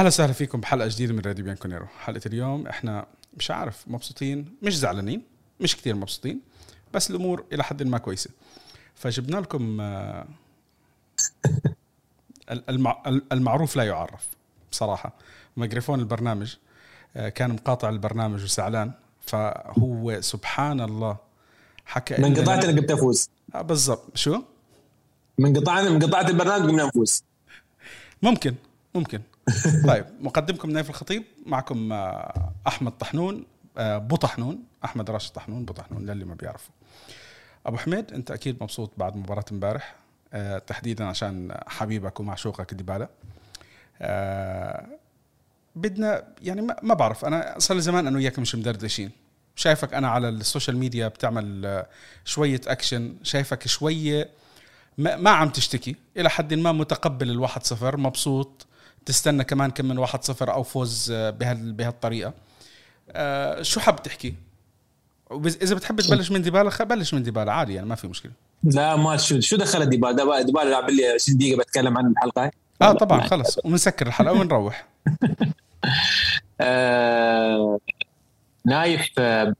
أهلا وسهلا فيكم بحلقة جديدة من راديو بيانكونيرو حلقة اليوم إحنا مش عارف مبسوطين مش زعلانين مش كتير مبسوطين بس الأمور إلى حد ما كويسة. فجبنا لكم آه، المع- المعروف لا يعرف بصراحة. ميكروفون البرنامج آه، كان مقاطع البرنامج وزعلان. فهو سبحان الله حكى من قطعت أنا قمت افوز آه، بالضبط. شو؟ من قطعنا من قطعت البرنامج قمنا نفوز. ممكن ممكن. طيب مقدمكم نايف الخطيب معكم آه، أحمد طحنون آه، بو طحنون أحمد راشد طحنون بو طحنون للي ما بيعرفوا أبو حميد أنت أكيد مبسوط بعد مباراة امبارح آه، تحديدا عشان حبيبك ومعشوقك ديبالا. بدنا يعني ما بعرف أنا صار لي زمان أنا وياك مش مدردشين. شايفك أنا على السوشيال ميديا بتعمل شوية أكشن شايفك شوية ما, ما عم تشتكي إلى حد ما متقبل الواحد صفر مبسوط تستنى كمان كم من واحد صفر أو فوز آه، بهال بهالطريقة. آه شو حاب تحكي؟ إذا بتحب تبلش من ديبالا بلش من ديبالا عادي يعني ما في مشكلة. لا ما شو شو دخل ديبالا؟ ديبالا لعب لي 20 دقيقة بتكلم عنه بالحلقة آه طبعا خلص. وبنسكر الحلقة ونروح. آه نايف آه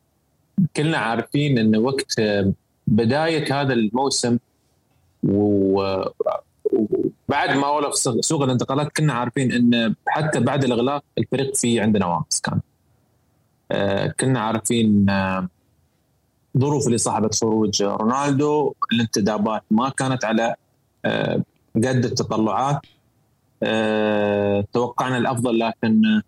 كلنا عارفين إن وقت آه بداية هذا الموسم و- وبعد ما وقف سوق الانتقالات كنا عارفين إن حتى بعد الإغلاق الفريق فيه عنده نواقص كان. آه كنا عارفين آه ظروف اللي صاحبت خروج رونالدو الانتدابات ما كانت على آه قد التطلعات. توقعنا الأفضل لكن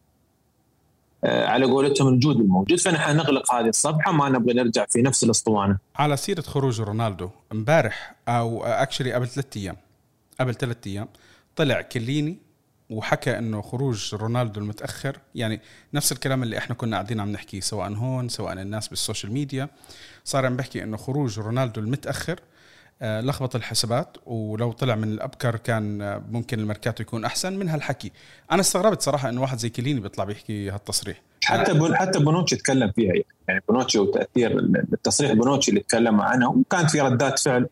على قولتهم الجود الموجود. فنحن نغلق هذه الصفحة ما نبغى نرجع في نفس الأسطوانة. على سيرة خروج رونالدو امبارح أو actually قبل ثلاث أيام قبل ثلاث أيام طلع كليني وحكى إنه خروج رونالدو المتأخر. يعني نفس الكلام اللي إحنا كنا قاعدين عم نحكيه سواء هون سواء الناس بالسوشيال ميديا. صار عم بحكي إنه خروج رونالدو المتأخر آه، لخبط الحسابات ولو طلع من الأبكر كان آه، ممكن الميركاتو يكون أحسن من هالحكي. أنا استغربت صراحة إنه واحد زي كليني بيطلع بيحكي هالتصريح. حتى بون حتى بونوتشي تكلم فيها. يعني بونوتشي وتأثير التصريح بونوتشي اللي تكلم عنه وكانت في ردات فعل.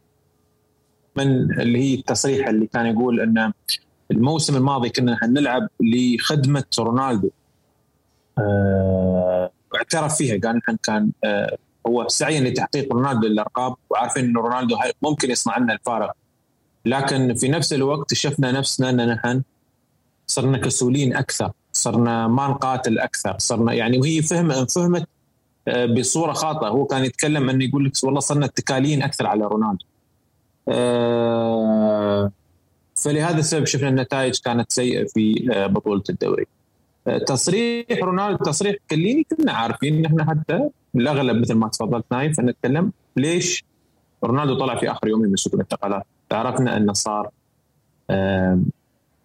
من اللي هي التصريح اللي كان يقول إن الموسم الماضي كنا نلعب لخدمة رونالدو. آه، واعترف فيها. قال نحن كان آه، هو سعيا لتحقيق رونالدو الارقام وعارفين انه رونالدو ممكن يصنع لنا الفارق. لكن في نفس الوقت شفنا نفسنا إن نحن صرنا كسولين أكثر صرنا ما نقاتل أكثر صرنا يعني وهي فهم فهمت آه، بصورة خاطئة. هو كان يتكلم إنه يقول لك والله صرنا اتكاليين أكثر على رونالدو. فلهذا السبب شفنا النتائج كانت سيئة في آه، بطولة الدوري. آه، تصريح رونالدو تصريح كليني كنا عارفين نحن حتى الأغلب مثل ما تفضلت نايف نتكلم ليش رونالدو طلع في آخر يومين من سوق الانتقالات. عرفنا انه صار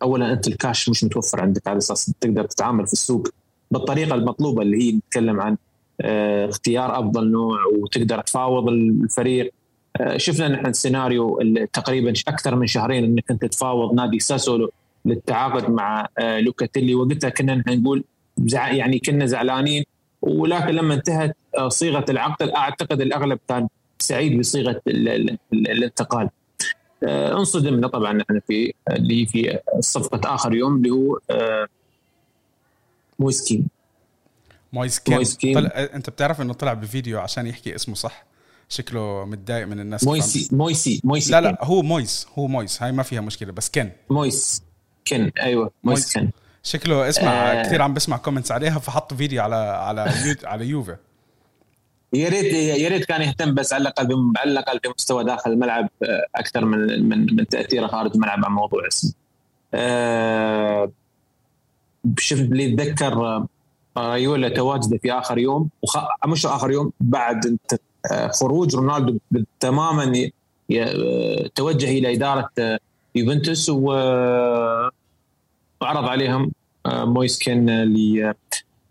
اولا أنت الكاش مش متوفر عندك على أساس تقدر تتعامل في السوق بالطريقة المطلوبة اللي هي نتكلم عن آه، اختيار أفضل نوع وتقدر تفاوض الفريق. آه، شفنا نحن السيناريو اللي تقريبا أكثر من شهرين إنك أنت تفاوض نادي ساسولو للتعاقد مع آه، لوكاتيلي وقتها كنا نحن نقول يعني كنا زعلانين ولكن لما انتهت آه، صيغة العقد أعتقد الأغلب كان سعيد بصيغة ال- ال- ال- الانتقال. آه، انصدمنا طبعا نحن في اللي في صفقة آخر يوم اللي هو آه، مويسكين. مويسكين. مويسكين. طلع أنت بتعرف إنه طلع بفيديو عشان يحكي اسمه صح؟ شكله متضايق من الناس كيف عم- مويسي مويسي مويسي لا. لا هو مويس هو مويس هاي ما فيها مشكلة بس كن مويس كن أيوه مويس مويس. كن شكله اسمع آه. كثير عم بسمع comments عليها فحط فيديو على على يو على يوفي يا ريت يا ريت كان يهتم بس على الأقل على الأقل في مستوى داخل الملعب آه، أكثر من من من تاثيره خارج الملعب عن موضوع اسمه. آه، شفت اللي اتذكر آه، رايولا تواجده في آخر يوم وخ... مش آخر يوم بعد خروج رونالدو تماما. آه، توجه إلى إدارة آه، يوفنتوس وعرض عليهم آه، مويس كين آه، ل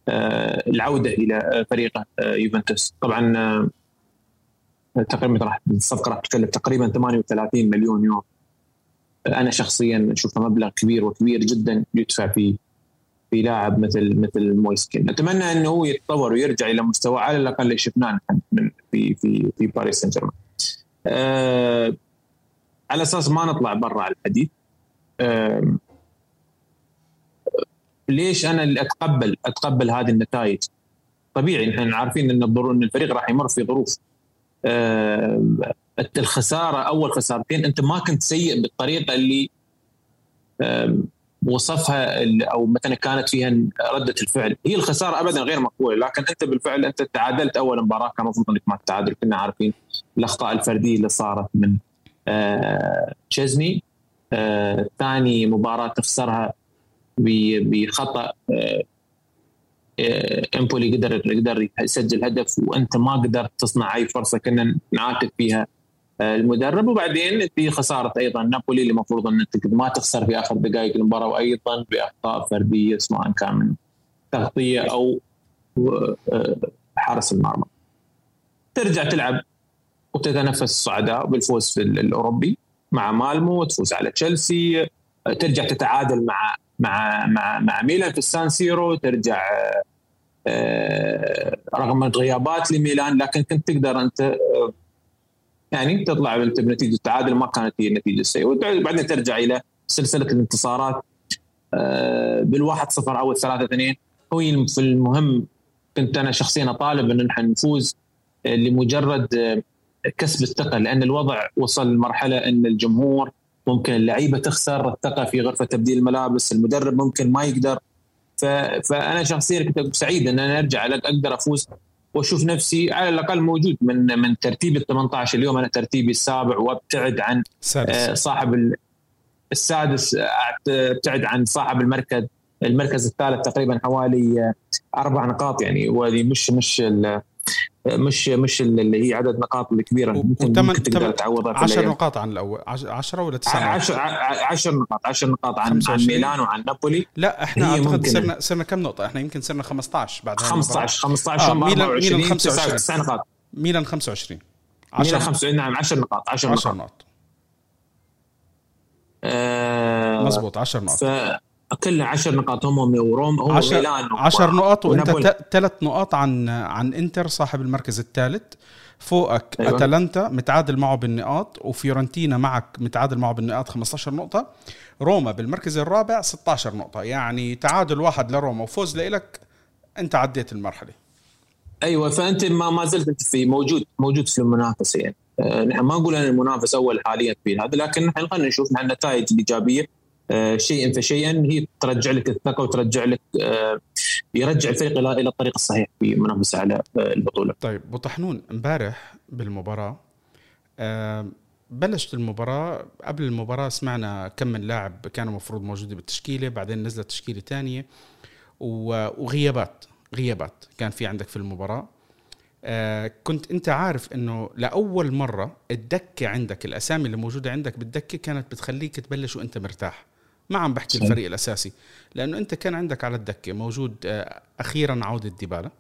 آه، العودة إلى آه، فريقه آه، يوفنتوس طبعا آه، تقريبا راح الصفقة راح تكلف تقريبا 38 مليون يورو آه، أنا شخصيا اشوفها مبلغ كبير وكبير جدا يدفع في في لاعب مثل مثل مويس كين اتمنى إنه هو يتطور ويرجع إلى مستوى على الأقل اللي شفناه نحن في في في باريس سان جيرمان آه على أساس ما نطلع برا الحديث آه ليش أنا اللي اتقبل أتقبل هذه النتائج؟ طبيعي نحن عارفين إن إن الفريق راح يمر في ظروف آه الخسارة أول خسارتين أنت ما كنت سيء بالطريقة اللي وصفها أو مثلا كانت فيها ردة الفعل. هي الخسارة ابدا غير مقبولة لكن أنت بالفعل أنت تعادلت أول مباراة. كان المفروض إنك ما تتعادل. كنا عارفين الأخطاء الفردية اللي صارت من آه تشيزني. آه ثاني مباراة تخسرها بخطأ آه إمبولي قدر قدر يسجل هدف وأنت ما قدرت تصنع أي فرصة. كنا نعاتب فيها. المدرب وبعدين في خسارة أيضا نابولي اللي المفروض إن ما تخسر في آخر دقائق المباراة وأيضا بأخطاء فردية سواء كان من تغطية أو آه، حارس المرمى. ترجع تلعب وتتنفس الصعداء بالفوز في الأوروبي مع مالمو وتفوز على تشيلسي ترجع تتعادل مع مع مع مع ميلان في السان سيرو ترجع آه، رغم غيابات لميلان لكن كنت تقدر أنت يعني تطلع انت بنتيجة التعادل ما كانت هي النتيجة السيئة. وبعدين ترجع إلى سلسلة الانتصارات. آه، بالواحد صفر أو الثلاثة اثنين. هو في المهم كنت أنا شخصيا أطالب إن نحن نفوز آه، لمجرد آه، كسب الثقة لأن الوضع وصل لمرحلة إن الجمهور ممكن اللعيبة تخسر الثقة في غرفة تبديل الملابس المدرب ممكن ما يقدر. فأنا شخصيا كنت سعيد إن أنا أرجع أقدر أفوز وأشوف نفسي على الأقل موجود من من ترتيب ال 18 اليوم. أنا ترتيبي السابع وأبتعد عن سادس. آه، صاحب السادس. أبتعد عن صاحب المركز المركز الثالث تقريبا حوالي آه، أربع نقاط يعني. وهذه مش مش مش مش اللي هي عدد نقاط الكبيرة ممكن, ممكن تقدر تعوضها 10 نقاط عن الأول 10 ولا 9 10 10 نقاط 10 نقاط عن عن ميلان وعن نابولي. لا إحنا أعتقد صرنا صرنا كم نقطة؟ إحنا يمكن صرنا 15 بعد 15 15 آه ميلان ميلان 25 9 نقاط ميلان 25 10 ميلان 25 نعم 10 نقاط 10 نقاط. 10 نقاط. آه مضبوط 10 نقاط. كلها 10 نقاط. هم وروم هو عشر ميلان 10 نقاط وإنت ثلاث نقاط عن عن إنتر صاحب المركز الثالث. فوقك أيوة. أتلانتا متعادل معه بالنقاط وفيورنتينا معك متعادل معه بالنقاط 15 نقطة. روما بالمركز الرابع 16 نقطة. يعني تعادل واحد لروما وفوز لإلك أنت عديت المرحلة. أيوه فأنت ما ما زلت في موجود موجود في المنافسه يعني. آه، نحن ما نقول أن المنافس أول حاليا في هذا لكن نحن خلينا نشوف مع النتائج الإيجابية. شيئا فشيئا هي ترجع لك الثقة وترجع لك آه، يرجع الفريق إلى إلى الطريق الصحيح في المنافسه على آه، البطولة. طيب ابو طحنون امبارح بالمباراة بلشت المباراة قبل المباراة سمعنا كم من لاعب كانوا المفروض موجودة بالتشكيلة بعدين نزلت تشكيلة تانية وغيابات غيابات كان في عندك في المباراة كنت أنت عارف إنه لأول مرة الدكة عندك الأسامي اللي موجودة عندك بالدكة كانت بتخليك تبلش وأنت مرتاح ما عم بحكي صحيح. الفريق الأساسي لأنه أنت كان عندك على الدكة موجود آه، أخيرا عودة ديبالا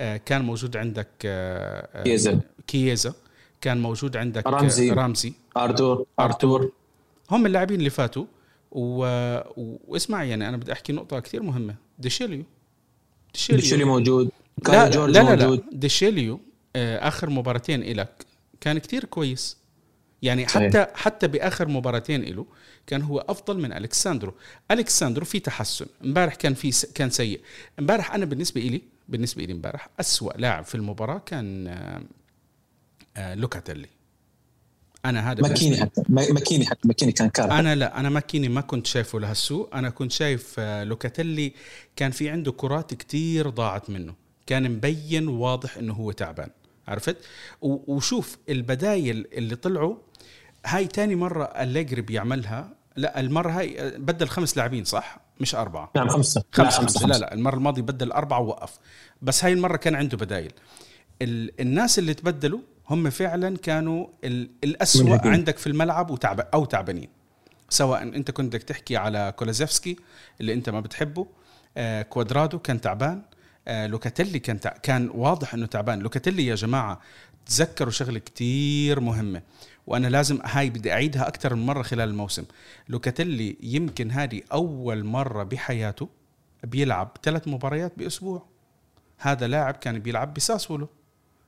آه، كان موجود عندك آه، كييزا كييزا كان موجود عندك رامزي رامزي أرتور. أرتور. هم اللاعبين اللي فاتوا و... واسمع يعني أنا بدي أحكي نقطة كثير مهمة. دي شيليو. دي شيليو, دي شيليو موجود. لا لا لا, لا دي شيليو آخر مباراتين إلك كان كتير كويس. يعني صحيح. حتى حتى بآخر مباراتين له كان هو أفضل من اليكس ساندرو اليكس ساندرو في تحسن. امبارح كان في كان سيء. امبارح أنا بالنسبة لي بالنسبة لي امبارح أسوأ لاعب في المباراة كان آه، آه، لوكاتيلي. أنا هذا ماكيني حتى. ماكيني حتى. ماكيني كان كارثة. أنا لا. أنا ماكيني ما كنت شايفه لهالسوء. أنا كنت شايف آه، لوكاتيلي كان في عنده كرات كتير ضاعت منه. كان مبين واضح إنه هو تعبان. عرفت؟ وشوف البدايل اللي طلعوا هاي تاني مرة أليجري بيعملها. لا المرة هاي بدل خمس لاعبين صح؟ مش أربعة. نعم خمسة. خمسة, خمسة, خمسة. لا لا المرة الماضية بدل أربعة ووقف. بس هاي المرة كان عنده بدايل. الناس اللي تبدلوا هم فعلا كانوا الأسوأ عندك في الملعب وتعب أو تعبانين. سواء أنت كنت بدك تحكي على كولوسيفسكي اللي أنت ما بتحبه آه كوادرادو كان تعبان آه لوكاتيلي كان تع... كان واضح إنه تعبان. لوكاتيلي يا جماعة تذكروا شغلة كتير مهمة. وأنا لازم هاي بدي أعيدها أكثر من مرة خلال الموسم. لوكاتيلي يمكن هذه أول مرة بحياته بيلعب ثلاث مباريات بأسبوع. هذا لاعب كان بيلعب بساسولو.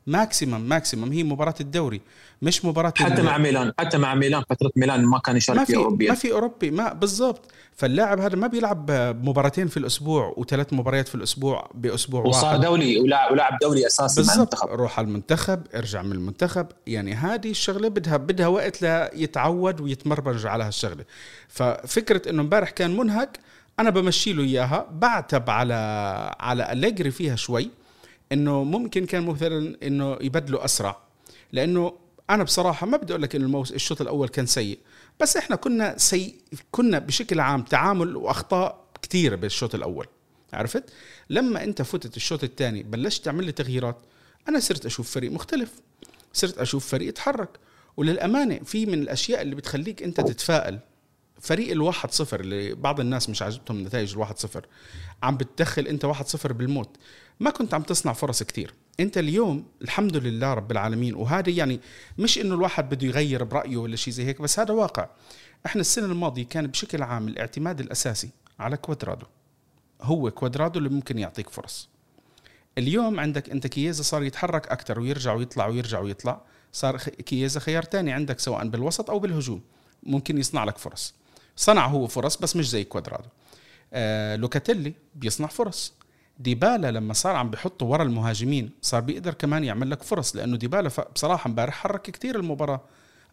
maximum maximum هي مباراة الدوري مش مباراة حتى مع ميلان حتى مع ميلان فترة ميلان ما كان يشارك في اوروبي ما في أوروبي ما بالضبط. فاللاعب هذا ما بيلعب مباراتين في الأسبوع وثلاث مباريات في الأسبوع بأسبوع وصار واحد. دولي ولاعب ولاعب دولي أساسي المنتخب. روح على المنتخب ارجع من المنتخب. يعني هذه الشغلة بدها بدها وقت ليتعود ويتبرمج على هالشغلة. ففكرة إنه امبارح كان منهك أنا بمشي له إياها. بعتب على على أليجري فيها شوي. إنه ممكن كان مثلا إنه يبدله أسرع. لأنه أنا بصراحة ما بدي أقول لك إنه الموس الشوط الأول كان سيء. بس إحنا كنا سيء كنا بشكل عام تعامل وأخطاء كثيره بالشوط الأول. عرفت؟ لما أنت فتت الشوط الثاني بلشت تعمل لي تغييرات أنا صرت أشوف فريق مختلف. صرت أشوف فريق يتحرك. وللأمانة في من الأشياء اللي بتخليك أنت تتفائل. فريق الواحد صفر اللي بعض الناس مش عاجبتهم نتائج الواحد صفر. عم بتدخل انت واحد صفر بالموت. ما كنت عم تصنع فرص كتير. انت اليوم الحمد لله رب العالمين وهذا يعني مش انه الواحد بده يغير برأيه ولا شيء زي هيك بس هذا واقع. إحنا السنة الماضية كان بشكل عام الاعتماد الأساسي على كوادرادو. هو كوادرادو اللي ممكن يعطيك فرص. اليوم عندك انت كييزا صار يتحرك أكثر ويرجع ويطلع ويرجع ويطلع صار كييزا خيار تاني عندك سواء بالوسط أو بالهجوم. ممكن يصنع لك فرص. صنع هو فرص بس مش زي كوادرادو. آه لوكاتيلي بيصنع فرص. ديبالا لما صار عم بحطه ورا المهاجمين صار بيقدر كمان يعمل لك فرص لأنه ديبالا بصراحة امبارح حرك كثير المباراة.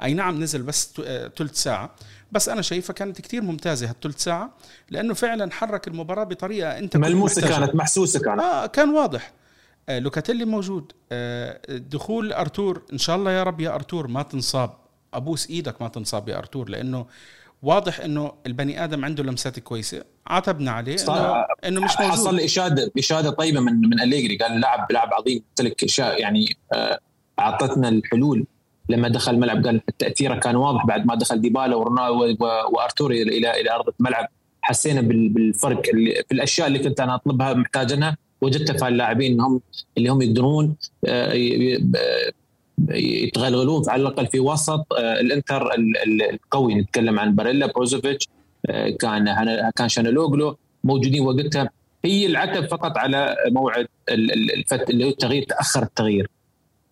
أي نعم نزل بس ثلث ساعة بس أنا شايفها كانت كثير ممتازة هالثلث ساعة لأنه فعلا حرك المباراة بطريقة أنت ملموسة كانت محسوسة كانت. آه كان واضح. آه لوكاتيلي موجود. آه دخول أرتور إن شاء الله يا رب يا أرتور ما تنصاب. أبوس إيدك ما تنصاب يا أرتور لأنه واضح إنه البني آدم عنده لمسات كويسة. عاتبنا عليه انه إنه مش موجود. حصل اشاده إشادة طيبة من من أليجري. قال لاعب لاعب عظيم. تلك أشياء يعني أعطتنا الحلول. لما دخل الملعب قال تأثيره كان واضح بعد ما دخل ديبالا ورونالدو وأرتوري إلى إلى أرض الملعب. حسينا بالفرق اللي في الأشياء اللي كنت أنا أطلبها محتاجنها وجدتها في اللاعبين انهم اللي هم يقدرون يتغلغلون على الأقل في وسط آه، الإنتر القوي نتكلم عن باريلا بروزوفيتش آه، كان كان تشالهانوغلو موجودين وقتها. هي العتب فقط على موعد الفت اللي هو التغيير تأخر التغيير.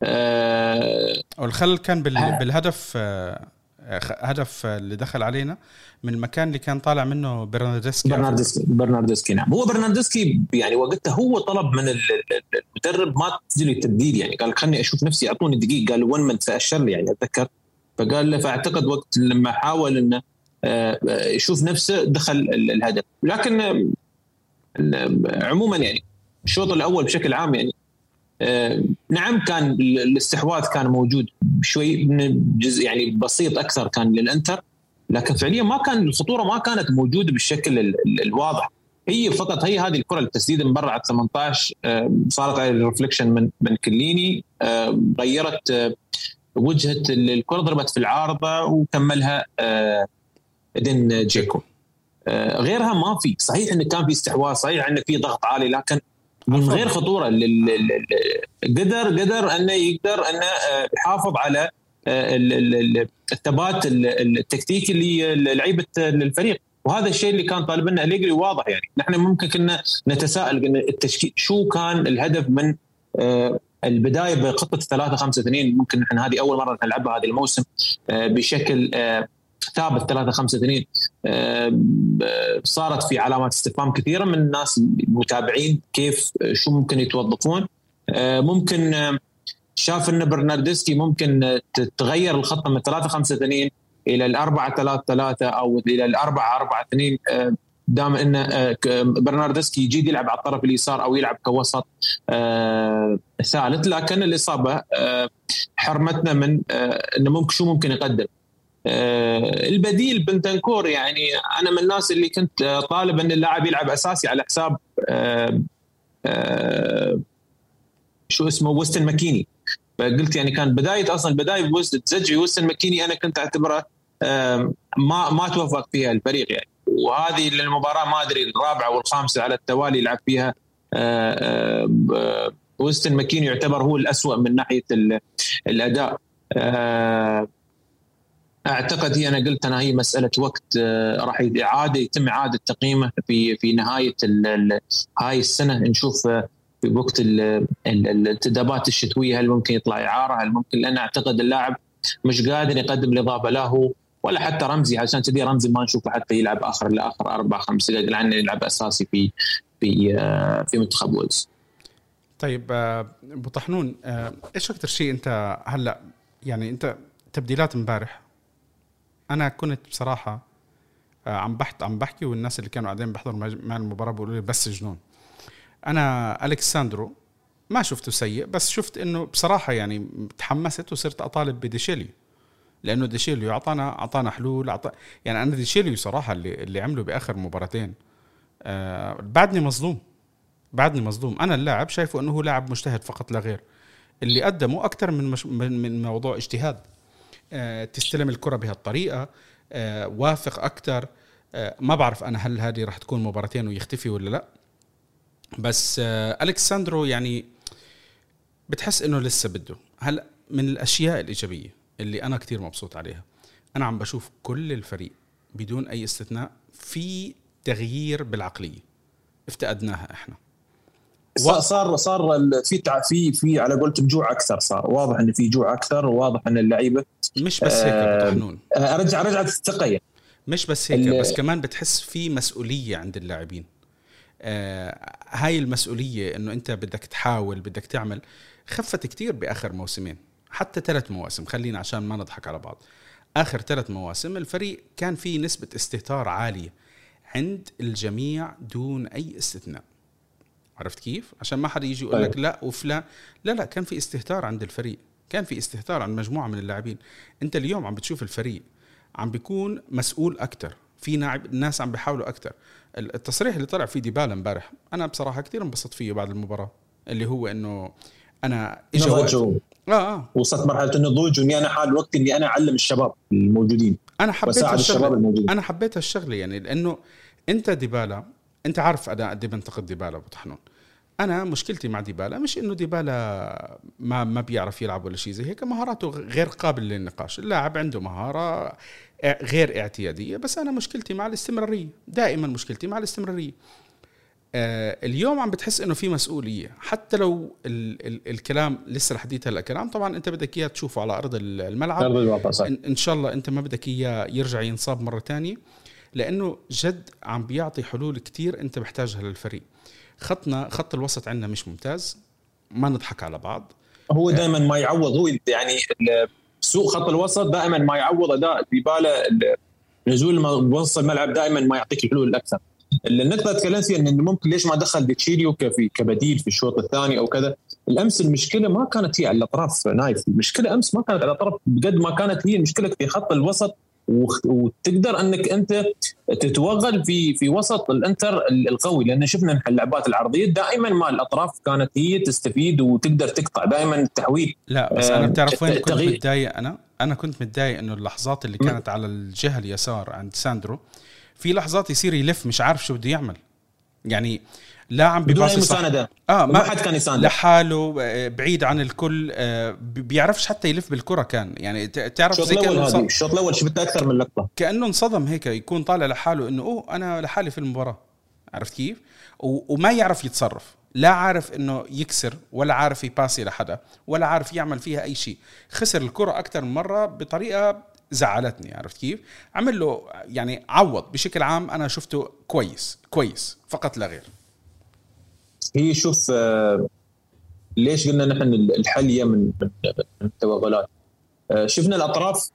أه والخلل كان بالهدف هدف اللي دخل علينا من المكان اللي كان طالع منه برناردسكي. برناردسكي برناردسكي نعم. هو برناردسكي يعني وقتها هو طلب من المدرب ما تنزل التبديل يعني. قال خلني أشوف نفسي أعطوني دقيقه قال ون من فاشر لي يعني أتذكر. فقال له فأعتقد وقت لما حاول إنه آه، يشوف نفسه دخل الهدف. لكن عموما يعني الشوط الأول بشكل عام يعني آه، نعم كان الاستحواذ كان موجود شوي من جزء يعني بسيط أكثر كان للإنتر لكن فعليا ما كان الخطورة ما كانت موجودة بالشكل الواضح. هي فقط هي هذه الكرة التسديد من برا على 18 آه، صارت على الرفليكشن من من كليني آه، غيرت وجهة الكرة ضربت في العارضة وكملها ايدن جيكو. غيرها ما في. صحيح انه كان في استحواذ صحيح انه في ضغط عالي لكن من غير خطورة قدر قدر أنه يقدر أنه آه، يحافظ على آه، الثبات التكتيكي للعيبه الفريق. وهذا الشيء اللي كان طالب لنا أليجري واضح يعني. نحن ممكن كنا نتساءل التشكيل شو كان الهدف من آه، البداية بخطة 3 5 2 ممكن نحن هذه أول مرة نلعبها هذا الموسم بشكل ثابت 3 5 2 صارت في علامات استفهام كثيرة من الناس المتابعين كيف شو ممكن يتوظفون. آه، ممكن آه، شاف إن برناردسكي ممكن تتغير الخطة من 3 5 2 إلى الأربعة 3 3 أو إلى الأربعة 4 2 دام إن آه، برناردسكي يجي يلعب على الطرف اليسار أو يلعب كوسط ثالث. لكن الإصابة حرمتنا من إنه ممكن شو ممكن يقدم. آه، البديل بنتنكور يعني أنا من الناس اللي كنت طالب إن اللاعب يلعب أساسي على حساب آه، آه، شو اسمه ويستن ماكيني. فقلت يعني كان بداية أصلا بداية تسجل ويستن ماكيني أنا كنت أعتبره ما ما توفق فيها الفريق يعني. وهذه المباراه ما أدري الرابعة والخامسة على التوالي يلعب فيها ويستن ماكيني يعتبر هو الأسوأ من ناحية الأداء. أعتقد هي أنا قلت أنا هي مسألة وقت آه، راح اعاده يتم إعادة تقييمه في في نهاية هاي السنة. نشوف آه، في وقت الانتدابات الشتوية هل ممكن يطلع إعارة؟ هل ممكن؟ لأن أعتقد اللاعب مش قادر يقدم الإضافة لا هو ولا حتى رمزي. عشان كذي رمزي ما نشوفه حتى يلعب آخر لآخر أربع خمس دقائق لأنه يلعب أساسي في في آه، في منتخب ويلز. طيب أبو طحنون إيش أكثر شيء أنت هلأ يعني أنت تبديلات امبارح أنا كنت بصراحة عم بحت عم بحكي والناس اللي كانوا قاعدين بيحضروا مع المباراة بيقولوا لي بس جنون. أنا اليكس ساندرو ما شفته سيء بس شفت إنه بصراحة يعني تحمست وصرت أطالب بدي شيليو لأنه دي شيليو اعطانا أعطانا حلول أعطى يعني أنا دي شيليو صراحة اللي اللي عمله بآخر مباراتين آه بعدني مظلوم بعدني مظلوم. أنا اللاعب شايفه إنه هو لاعب مجتهد فقط لا غير اللي قدمه أكثر من مش من, من موضوع اجتهاد. آه تستلم الكرة بهالطريقة آه وافق أكثر آه ما بعرف أنا هل هذه راح تكون مباراتين ويختفي ولا لا. بس آه الكساندرو يعني بتحس إنه لسه بده. هلا من الأشياء الإيجابية اللي أنا كتير مبسوط عليها أنا عم بشوف كل الفريق بدون أي استثناء في تغيير بالعقلية. افتقدناها إحنا. صار صار في في في على قولتك جوع أكثر صار. واضح إن في جوع أكثر وواضح إن اللعيبة مش بس هيك آه حنون أرجع رجعت الثقه يعني. مش بس هيك بس كمان بتحس في مسؤولية عند اللاعبين. آه هاي المسؤولية إنه أنت بدك تحاول بدك تعمل خفت كتير بآخر موسمين. حتى ثلاث مواسم خلينا عشان ما نضحك على بعض. آخر ثلاث مواسم الفريق كان فيه نسبة استهتار عالية عند الجميع دون أي استثناء. عرفت كيف؟ عشان ما حدا يجي يقول لك طيب. لا وفلان. لا لا كان في استهتار عند الفريق. كان في استهتار عند مجموعة من اللاعبين. انت اليوم عم بتشوف الفريق عم بيكون مسؤول أكثر في ناعب الناس عم بيحاولوا أكثر التصريح اللي طلع فيه ديبالا امبارح أنا بصراحة كثير انبسطت فيه بعد المباراة. اللي هو إنه أنا اجى آه آه. وصلت مرحلة النضوج وإني أنا حال الوقت إني أنا أعلم الشباب الموجودين. أنا حبيت الشباب الموجودين. أنا حبيت هالشغلة يعني لأنه أنت ديبالا أنت عارف أنا قد إيه بنتقد ديبالا ابو طحنون. أنا مشكلتي مع ديبالا مش إنه ديبالا ما ما بيعرف يلعب ولا شيء زي هيك مهاراته غير قابل للنقاش. اللاعب عنده مهارة غير اعتيادية بس أنا مشكلتي مع الاستمرارية دائما مشكلتي مع الاستمرارية. آه اليوم عم بتحس إنه في مسؤولية. حتى لو ال ال الكلام لسه الحديث هلا كلام طبعا أنت بدك إياه تشوفه على أرض الملعب. إن, إن شاء الله أنت ما بدك إياه يرجع ينصاب مرة ثانية لأنه جد عم بيعطي حلول كتير أنت محتاجها للفريق. خطنا خط الوسط عندنا مش ممتاز ما نضحك على بعض. هو دائما ما يعوض هو يعني سوء خط الوسط دائما ما يعوض أداء ديبالا نزول وسط الملعب دائما ما يعطيك الحلول الأكثر. النقطة تكلمت فيها إنه ممكن ليش ما دخل ديتشيليو كبديل في الشوط الثاني أو كذا الأمس المشكلة ما كانت هي على الأطراف نايف. المشكلة أمس ما كانت على الأطراف بقد ما كانت هي المشكلة في خط الوسط وتقدر أنك أنت تتوغل في في وسط الإنتر القوي. لأن شفنا اللعبات العرضية دائما ما الأطراف كانت هي تستفيد وتقدر تقطع دائما التحويل. لا بس أنا بتعرف وين كنت متضايق؟ أنا؟ أنا كنت متضايق إنه اللحظات اللي كانت على الجهة اليسار عند ساندرو في لحظات يصير يلف مش عارف شو بده يعمل. يعني لا عم بدون أي مساندة. آه ما حد كان يساند. لحاله آه، بعيد عن الكل آه، بيعرفش حتى يلف بالكرة كان. يعني تعرف الأول هذه الشوط الأول شفت أكثر من لقطة. كأنه انصدم هيك يكون طالع لحاله إنه أوه أنا لحالي في المباراة. عرفت كيف؟ وما يعرف يتصرف. لا عارف إنه يكسر ولا عارف يباسي لحدا ولا عارف يعمل فيها أي شيء. خسر الكرة أكثر من مرة بطريقة زعلتني. عرفت كيف؟ عمل له يعني عوض. بشكل عام أنا شفته كويس كويس فقط لا غير. هي شوف آه، ليش قلنا نحن الحل هي من التوغلات؟ آه، شفنا الأطراف.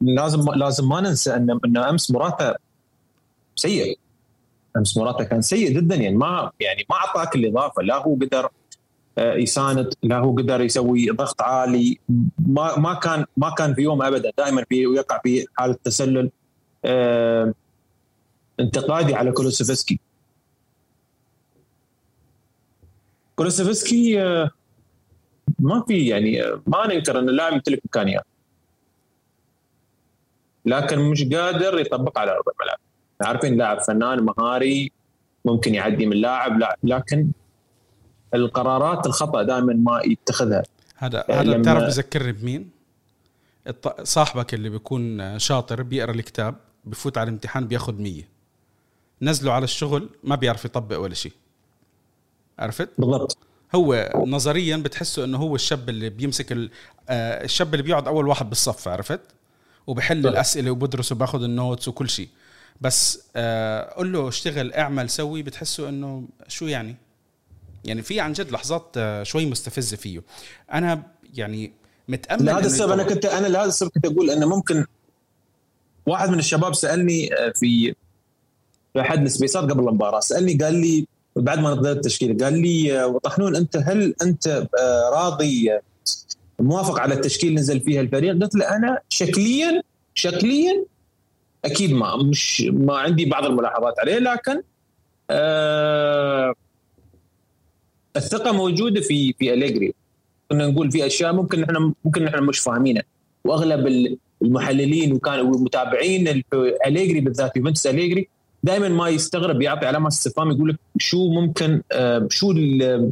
لازم لازم ما ننسى ان أن أمس مراتا سيء. أمس مراتا كان سيء جدا يعني ما يعني ما أعطاك الإضافة لا هو قدر آه، يساند لا هو قدر يسوي ضغط عالي. ما ما كان ما كان في يوم ابدا دائما في يقع في حالة تسلل. انتقادي على كولوسيفسكي. كولوسيفسكي آه، ما في يعني ما ننكر إن اللاعب يمتلك إمكانيات. لكن مش قادر يطبق على أرض الملعب. عارفين لاعب فنان مهاري ممكن يعدي من لاعب لا. لكن القرارات الخطأ دائما ما يتخذها. هذا هذا بتعرف بذكرني بمين؟ صاحبك اللي بيكون شاطر بيقرأ الكتاب بفوت على الامتحان بياخذ مية. نزله على الشغل ما بيعرف يطبق ولا شيء. عرفت؟ بالضبط هو نظريا بتحسه إنه هو الشاب اللي بيمسك ال- آه، الشاب اللي بيقعد أول واحد بالصف عرفت وبحل طبعا. الأسئلة وبدرس وباخذ ال notes وكل شيء بس آه، قول له اشتغل اعمل سوي بتحسه إنه شو يعني يعني في عن جد لحظات آه، شوي مستفزة فيه أنا يعني متأمل لهذا السبب أنا. كنت أنا لهذا السبب كنت أقول إنه ممكن واحد من الشباب سألني آه، في في أحد السبيسات قبل المباراة سألني قال لي بعد ما نزلت التشكيلة قال لي آه، طحنون أنت هل أنت آه، راضي آه، موافق على التشكيل اللي نزل فيها الفريق؟ قلت له أنا شكليا شكليا أكيد ما مش ما عندي بعض الملاحظات عليه لكن آه الثقة موجودة في في أليجري كنا نقول في أشياء ممكن إحنا ممكن إحنا مش فاهمينها وأغلب المحللين وكانوا والمتابعين أليجري بالذات يوفنتوس أليجري دائما ما يستغرب يعطي علامه استفهام يقول لك شو ممكن آه، شو ال-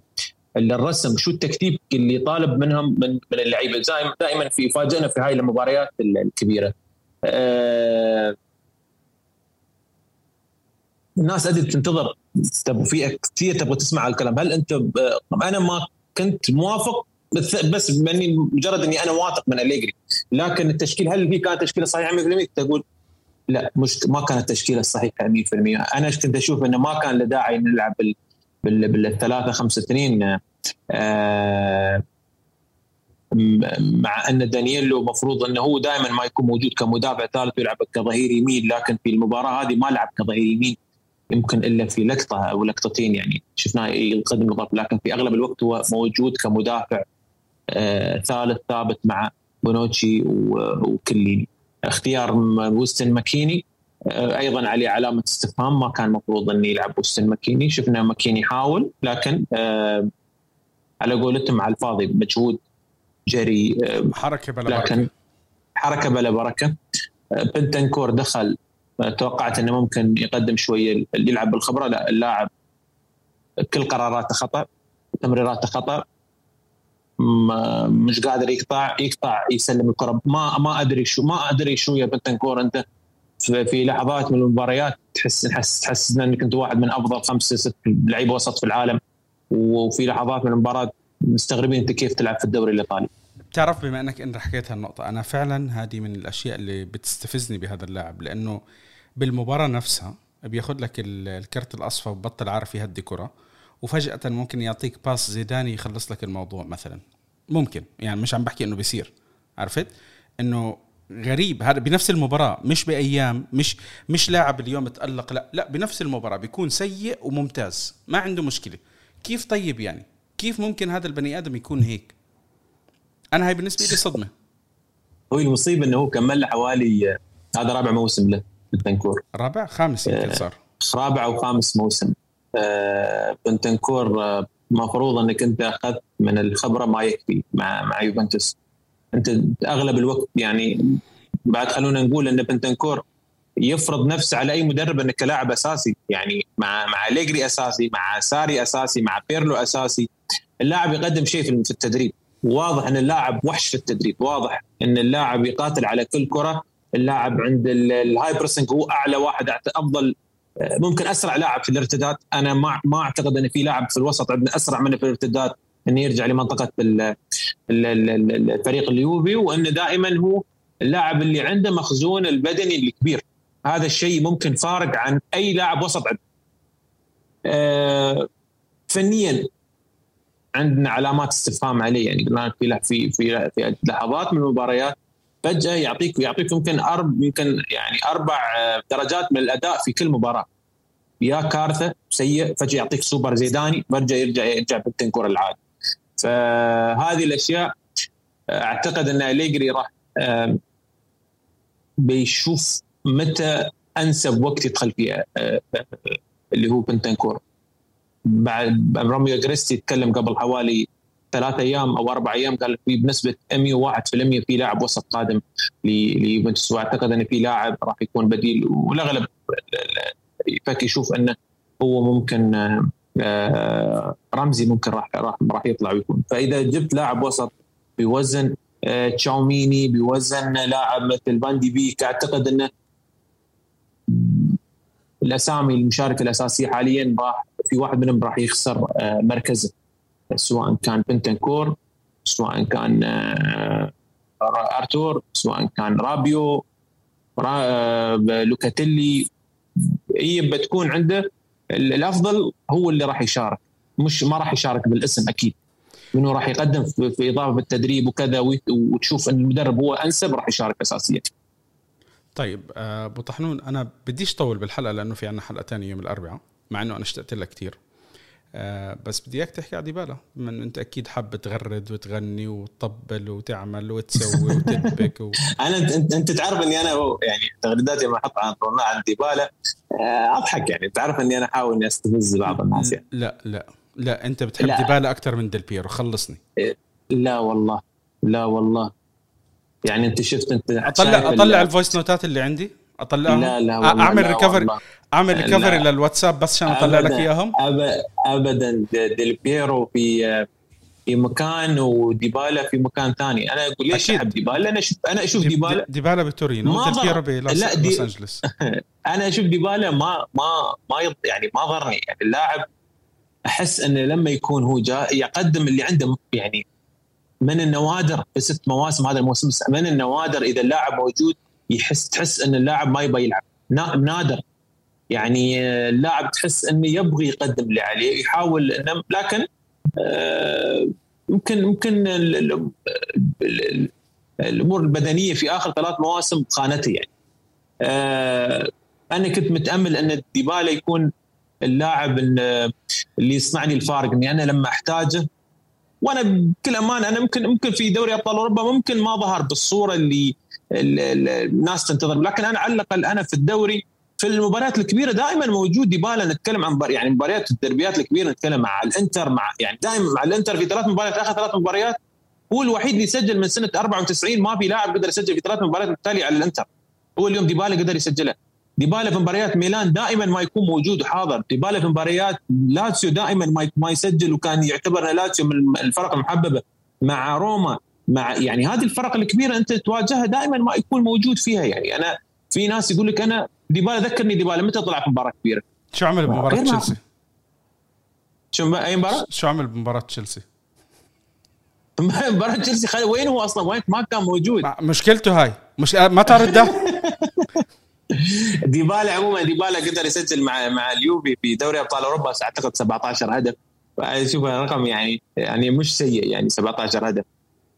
ال- الرسم شو التكتيك اللي طالب منهم من من اللعيبة. دائما في فاجئنا في هاي المباريات ال- الكبيرة. آه، الناس أدري تنتظر تبغى في كثير تبغى تسمع الكلام هل أنت ب- أنا ما كنت موافق بس مجرد إني أنا واثق من أليجري. لكن التشكيل هل في كانت تشكيلة صحيحة 100% تقول لا مش ما كانت التشكيلة الصحيحة 100% أنا كنت أشوف إنه ما كان له داعي نلعب بال بال بالثلاثة خمسة اثنين آه مع أن دانييلو مفروض إنه هو دائما ما يكون موجود كمدافع ثالث ويلعب كظهير يمين لكن في المباراة هذه ما لعب كظهير يمين يمكن إلا في لقطة أو لقطتين يعني. شفناه يقدم الضرب لكن في أغلب الوقت هو موجود كمدافع آه ثالث ثابت مع بونوتشي وكليني. اختيار ويستن ماكيني. آه أيضا عليه علامة استفهام ما كان مفروض انه يلعب ويستن ماكيني. شفنا ماكيني حاول لكن آه على قولتهم على الفاضي مجهود جري آه حركة بلا لكن بركه حركة بلا بركة. آه، بنتنكور دخل آه، توقعت إنه ممكن يقدم شوية اللي يلعب بالخبرة. لا اللاعب كل قراراته خطأ تمريراته خطأ. مش قادر يقطع يقطع يسلم الكرة. ما ما أدري شو ما أدري شو يا بنتنكور. أنت في لحظات من المباريات تحس تحس تحس إنك أنت واحد من أفضل خمسة ست لعيبه وسط في العالم. وفي لحظات من المباراة مستغربين أنت كيف تلعب في الدوري الإيطالي. بتعرف بما إنك انت حكيت هالنقطة أنا فعلا هذه من الأشياء اللي بتستفزني بهذا اللاعب. لأنه بالمباراة نفسها بياخذ لك ال- الكرت الأصفر وبطل عارف يهدي كرة. وفجأة ممكن يعطيك باس زيداني يخلص لك الموضوع مثلا. ممكن يعني مش عم بحكي إنه بيصير عرفت؟ إنه غريب هذا بنفس المباراة مش بأيام مش مش لاعب اليوم تألق لا لا بنفس المباراة بيكون سيء وممتاز ما عنده مشكلة. كيف طيب يعني؟ كيف ممكن هذا البني آدم يكون هيك؟ أنا هاي بالنسبة لي صدمة. هو المصيبة إنه هو كمل حوالي آه، هذا رابع موسم له بنتنكور رابع؟ خامس يمكن صار. رابع أو خامس موسم. آه، بنتنكور آه، مفروض إنك أنت أخذت من الخبرة ما يكفي مع مع يوفنتوس. أنت أغلب الوقت يعني بعد خلونا نقول إن بنتنكور يفرض نفسه على أي مدرب انه كلاعب أساسي. يعني مع مع ليجري أساسي مع ساري أساسي مع بيرلو أساسي. اللاعب يقدم شيء في التدريب. واضح إن اللاعب وحش في التدريب. واضح إن اللاعب يقاتل على كل كرة. اللاعب عند ال- الهاي هو أعلى واحد أفضل آه، ممكن أسرع لاعب في الارتداد. أنا ما ما أعتقد إن في لاعب في الوسط عندنا أسرع منه في الارتداد إنه يرجع لمنطقة ال- ال- ال- ال- الفريق اليوفي وانه دائما هو اللاعب اللي عنده مخزون البدني الكبير. هذا الشيء ممكن فارق عن أي لاعب وسط عندنا. آه، فنيا عندنا علامات استفهام عليه. يعني في في في لحظات من المباريات فجأة يعطيك يعطيك يمكن ارب يمكن يعني أربع آه، درجات من الأداء في كل مباراة. يا كارثة سيء فجأة يعطيك سوبر زيداني فجأة يرجع يرجع بالتنكور العادي فهذه الأشياء آه، أعتقد أن أليجري راح بيشوف متى أنسب وقت يدخل فيه آه، اللي هو بنتنكور بعد روميو أجريستي يتكلم قبل حوالي ثلاثة أيام أو أربع أيام قال في بنسبة 101% في لاعب وسط قادم ليوفنتوس. وأعتقد إن في لاعب راح يكون بديل. والأغلب يشوف إنه هو ممكن آه، رمزي ممكن راح راح راح يطلع ويكون. فإذا جبت لاعب وسط بوزن آه، تشاوميني بوزن لاعب مثل فان دي بيك أعتقد إنه الأسامي المشاركه الاساسيه حاليا راح في واحد منهم راح يخسر آه، مركزه. سواء كان بنتنكور سواء كان آه، آرتور سواء كان رابيو آه، لوكاتيلي. هي بتكون عنده الأفضل هو اللي راح يشارك. مش ما راح يشارك بالاسم أكيد. منه راح يقدم في إضافة بالتدريب وكذا وتشوف إن المدرب هو أنسب راح يشارك اساسيا. طيب آه، أبو طحنون أنا بديش طول بالحلقة لأنه في عنا حلقة ثانية يوم الأربعاء مع إنه أنا اشتقت لها كثير آه، بس بدي إياك تحكي على ديبالا من أنت أكيد حاب تغرد وتغني وتطبل وتعمل وتسوي وتدبك و... أنا انت انت تعرف إني أنا يعني تغريداتي ما احطها عن ديبالا. آه، أضحك يعني تعرف إني أنا احاول إني أستفز بعض الناس يعني. لا لا لا أنت بتحب لا. ديبالا أكثر من ديل بيرو خلصني. لا والله لا والله. يعني أنت شفت أنت اطلع أطلع ال voice notات اللي عندي؟ أطلعهم؟ لا لا والله أعمل recovery أعمل recovery للواتساب بس عشان أطلع لك إياهم؟ ابدا. ديل بيرو في في مكان وديبالا في مكان ثاني. أنا أقول ليش أحب ديبالا؟ أنا أشوف أنا أشوف ديبالا ديبالا بتورينو. ديل بيرو بلوس أنجلوس. أنا أشوف ديبالا ما ما ما يعني ما ضرني يعني اللاعب أحس إنه لما يكون هو جاء يقدم اللي عنده يعني من النوادر في ست مواسم هذا الموسم من النوادر إذا اللاعب موجود يحس تحس إن اللاعب ما يبغى يلعب. نادر. يعني اللاعب تحس إنه يبغي يقدم اللي عليه يحاول إنه لكن آه، ممكن ممكن الأمور البدنية في آخر ثلاث مواسم خانته يعني. آه، أنا كنت متأمل إن ديبالا يكون اللاعب اللي يصنع لي الفارق إني أنا لما أحتاجه وأنا بكل أمانة أنا ممكن ممكن في دوري أبطال أوروبا ممكن ما ظهر بالصورة اللي الناس تنتظر لكن أنا على الأقل أنا في الدوري في المباريات الكبيرة دائما موجود ديبالا نتكلم عن يعني مباريات الدربيات الكبيرة نتكلم مع الإنتر مع يعني دائما مع الإنتر في ثلاث مباريات آخر ثلاث مباريات هو الوحيد اللي سجل من سنة 94 ما في لاعب قدر يسجل في ثلاث مباريات متتاليه على الإنتر. هو اليوم ديبالا قدر يسجلها ديبالا في مباريات ميلان دائما ما يكون موجود وحاضر. ديبالا في مباريات لاتسيو دائما ما ما يسجل وكان يعتبر لاتسيو من الفرق المحببة. مع روما مع يعني هذه الفرق الكبيرة أنت تواجهها دائما ما يكون موجود فيها يعني. أنا في ناس يقول لك أنا ديبالا ذكرني ديبالا متى طلع في مباراة كبيرة؟ شو عمل بمباراة تشيلسي؟ شو أي مباراة؟ شو عمل بمباراة تشيلسي؟ مباراة تشيلسي وين هو أصلا وين ما كان موجود مشكلته هاي مش ما ترده ديبالا عموما ديبالا قدر يسجل مع مع اليوفي في دوري أبطال أوروبا أعتقد 17 هدف شوف رقم يعني يعني مش سيء يعني 17 هدف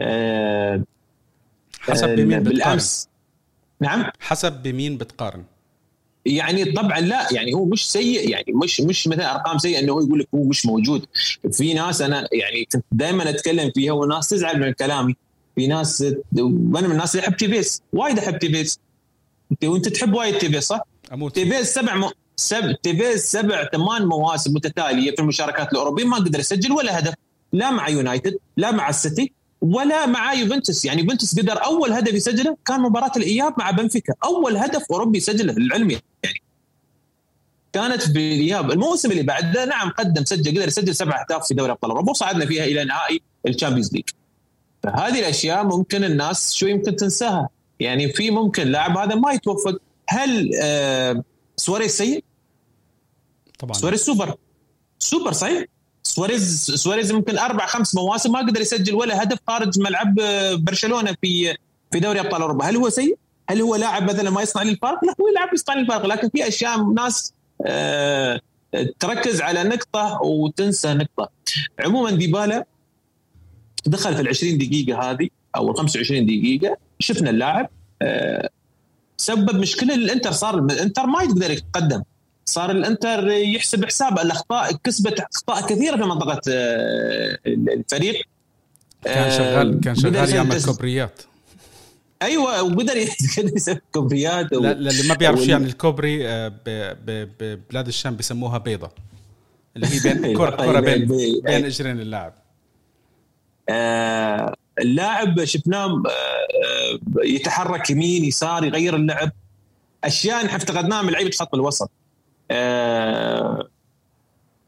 أه حسب بمين بالأمس نعم. حسب بمين بتقارن. يعني طبعا لا يعني هو مش سيء يعني مش مش مثلا أرقام سيئة إنه هو يقول لك هو مش موجود. في ناس أنا يعني كنت دائما أتكلم فيها والناس تزعل من كلامي. في ناس وأنا من الناس اللي أحب تيفيس وايد أحب تيفيس وأنت تحب وايد تيفيس صح؟ أموت تيفيس سبع م... سبع تيفيس سبع ثمان مواسم متتالية في المشاركات الأوروبية. ما قدر يسجل ولا هدف. لا مع يونايتد لا مع السيتي ولا مع يوفنتوس. يعني يوفنتوس قدر أول هدف يسجله كان مباراة الإياب مع بنفيكا. أول هدف أوروبي سجله للعلم يعني كانت في الإياب. الموسم اللي بعده نعم قدم سجل قدر يسجل سبع أهداف في دوري أبطال أوروبا وصعدنا فيها إلى نهائي ال Champions League. فهذه الأشياء ممكن الناس شوي يمكن تنساها. يعني في ممكن لاعب هذا ما يتوفق. هل آه سواريز سيء؟ طبعا. سواريز super. super صحيح؟ سواريز سواريز يمكن أربع خمس مواسم ما قدر يسجل ولا هدف خارج ملعب آه، برشلونة في في دوري أبطال أوروبا، هل هو سيء؟ هل هو لاعب مثلا ما يصنع لي؟ لا هو لاعب يصنع لي لكن في أشياء ناس آه تركز على نقطة وتنسى نقطة. عموما ديبالا دخل في ال 20 دقيقة هذه أو ال 25 دقيقة شفنا اللاعب آه سبب مشكلة للإنتر صار الإنتر ما يقدر يتقدم صار الانتر يحسب حساب الاخطاء كسبت اخطاء كثيرة في منطقة آه، الفريق. كان شغال كان شغال يعمل كوبريات. أيوه وقدر يسوي كوبريات و... اللي ما بيعرف شو يعني الكوبري آه، ببلاد الشام بيسموها بيضة. اللي هي بين كره كرة بين بين اجرين اللاعب. آه اللاعب شفناه آه يتحرك يمين يسار يغير اللعب. أشياء نحن افتقدناها من لعيبة خط الوسط. آه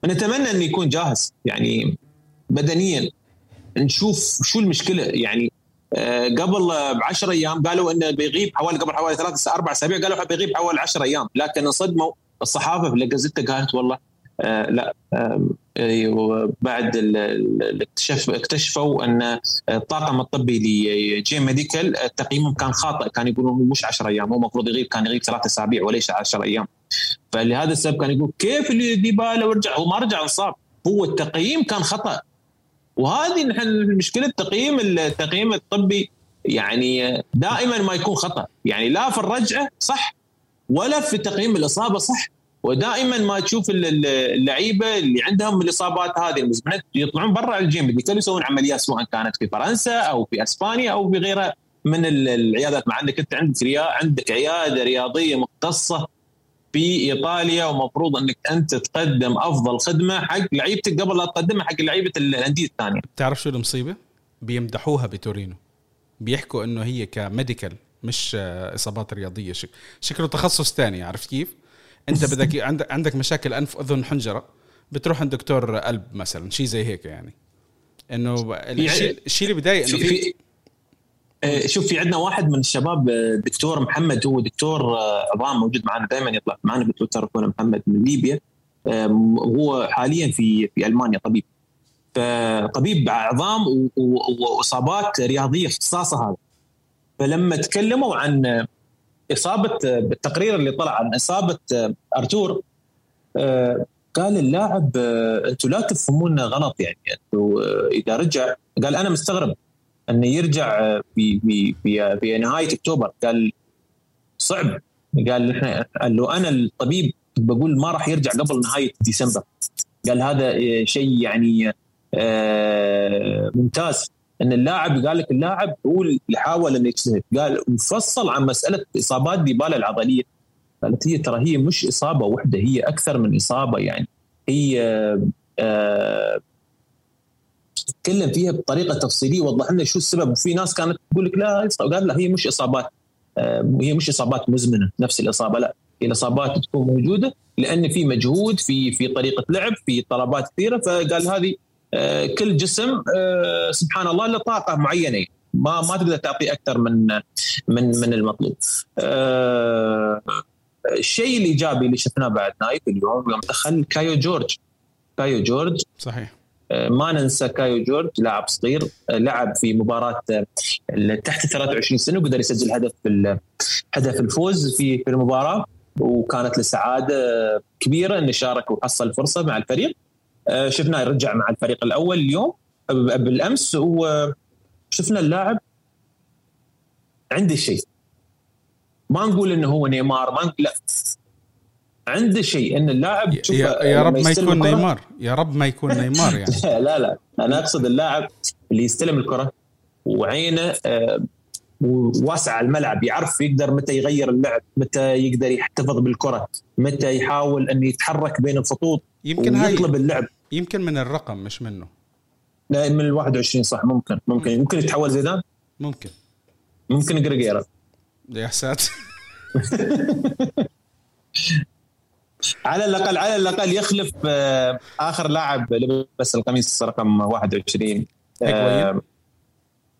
نتمنى إنه يكون جاهز يعني بدنيا نشوف شو المشكلة. يعني آه قبل ب 10 أيام قالوا إنه بيغيب حوالي قبل حوالي ثلاث أربع أسابيع قالوا بيغيب حوالي 10 أيام. لكن انصدموا. الصحافة في الجازيتا قالت والله آه لا آه بعد الاكتشاف اكتشفوا إن الطاقم الطبي ل J Medical تقييمهم كان خاطئ. كان يقولون مش 10 أيام هو المفروض يغيب كان يغيب ثلاث أسابيع وليس 10 أيام. فلهذا السبب كان يقول كيف اللي ديبالا ورجع؟ هو ما رجع انصاب هو التقييم كان خطأ. وهذه نحن مشكلة التقييم التقييم الطبي يعني دائما ما يكون خطأ. يعني لا في الرجعة صح ولا في تقييم الإصابة صح. ودائما ما تشوف اللعيبة اللي عندهم الإصابات هذه المزمنه يطلعون برا ال J Medical يسوون عمليات سواء كانت في فرنسا أو في إسبانيا أو في غيرها من العيادات. مع أنك أنت عندك عندك عيادة رياضية مختصة في إيطاليا ومفروض إنك أنت تقدم أفضل خدمة حق لعيبتك قبل لا تقدمها حق لعيبة الأندية الثانية. تعرف شو المصيبة؟ بيمدحوها بتورينو بيحكوا إنه هي كميديكال مش إصابات رياضية شك... شكله تخصص ثاني عرفت كيف؟ أنت بدك عندك عندك مشاكل انف أذن حنجرة بتروح عند دكتور قلب مثلا شيء زي هيك يعني إنه الشيء الشيء اللي بضايق إنه في, في آه، شوف في عندنا واحد من الشباب آه، دكتور محمد هو دكتور آه، عظام موجود معنا دائما يطلع معنا في تويتر يكون محمد من ليبيا. هو حاليا في في ألمانيا طبيب. فطبيب عظام وإصابات رياضية اختصاصه هذا. فلما تكلموا عن إصابة بالتقرير اللي طلع عن إصابة أرتور قال اللاعب أنتم لا تفهمون غلط يعني إذا رجع قال أنا مستغرب. إنه يرجع في في في, في نهاية أكتوبر. قال صعب. قال إحنا له أنا الطبيب بقول ما راح يرجع قبل نهاية ديسمبر. قال هذا شيء يعني آه، ممتاز. إن اللاعب قال لك اللاعب هو اللي حاول إنه يجتهد. قال وفصل عن مسألة إصابات ديبالا العضلية. قالت هي ترى هي مش إصابة واحدة هي أكثر من إصابة يعني. هي آه تكلم فيها بطريقة تفصيلية وضح لنا شو السبب؟ وفي ناس كانت تقول لك لا قال لا هي مش إصابات آه، هي مش إصابات مزمنة نفس الإصابة لا هي الإصابات تكون موجودة لأن في مجهود في في طريقة لعب في طلبات كثيرة فقال هذه آه، كل جسم آه، سبحان الله له طاقة معينة. ما ما تقدر تعطي أكثر من من من المطلوب. الشيء الإيجابي اللي شفناه بعد نايف اليوم يوم دخل كايو جورج. كايو جورج صحيح. ما ننسى كايو جورج لاعب صغير لعب في مباراة تحت 23 سنة وقدر يسجل هدف هدف الفوز في في المباراة. وكانت له سعادة كبيرة إنه شارك وحصل فرصة مع الفريق. شفناه يرجع مع الفريق الأول اليوم بالأمس. وشفنا اللاعب عنده شيء. ما نقول إنه هو نيمار ما لا. عنده شيء إن اللاعب يا, يا رب ما يكون نيمار يا رب ما يكون نيمار يعني. لا لا أنا أقصد اللاعب اللي يستلم الكرة وعينه آه، واسع الملعب يعرف يقدر متى يغير اللعب متى يقدر يحتفظ بالكرة متى يحاول انه يتحرك بين الخطوط يمكن يطلب اللعب. يمكن من الرقم مش منه. لا من ال 21 صح ممكن ممكن. ممكن. يتحول زيدان؟ ممكن. ممكن جريجيرا يا ساتر. على الاقل على الأقل يخلف آه، آخر لاعب لبس القميص رقم 21 هيغوايين؟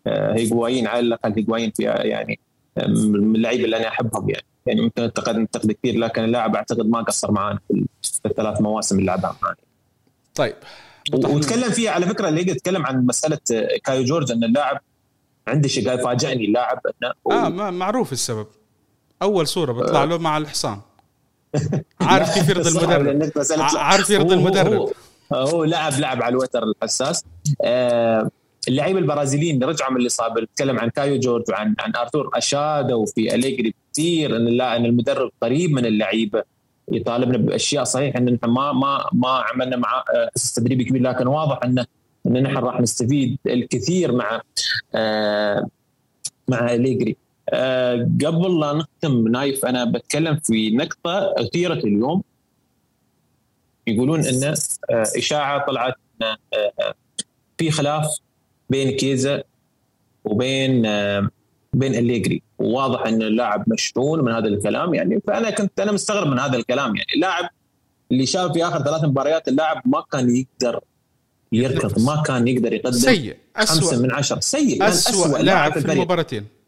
آه، هيغوايين على الأقل هيغوايين في يعني من اللعيبة اللي أنا أحبهم يعني. يعني ممكن أنتقد ننتقد كثير لكن اللاعب أعتقد ما قصر معانا في الثلاث مواسم اللي لعبها معانا. طيب. وتكلم فيها على فكرة اللي يتكلم عن مسألة كايو جورج إن اللاعب عنده شيء قال فاجئني اللاعب إنه آه معروف السبب. أول صورة بيطلع له مع الحصان. عارف كيف يرضي المدرب؟ عارف يرضي المدرب؟ هو, لعب لعب على الوتر الحساس. آه اللعيبة البرازيليين رجعوا من الاصابه نتكلم عن كايو جورج وعن عن ارثور اشادوا في أليجري كثير إن لا إن المدرب قريب من اللعيبة يطالبنا بأشياء صحيح إن نحن ما ما ما عملنا مع أساس تدريبي كبير لكن واضح ان إن نحن راح نستفيد الكثير مع آه مع أليجري. آه، قبل لا نختم نايف أنا بتكلم في نقطة أثيرت اليوم. يقولون إن آه، إشاعة طلعت آه، في خلاف بين كيزا وبين بين الليجري وواضح إن اللاعب مشحون من هذا الكلام. يعني فأنا كنت أنا مستغرب من هذا الكلام. يعني اللاعب اللي شاف في آخر ثلاث مباريات اللاعب ما كان يقدر يركض ما كان يقدر يقدم سيء خمسة من عشرة. سيء أسوأ, أسوأ لاعب في المباراتين.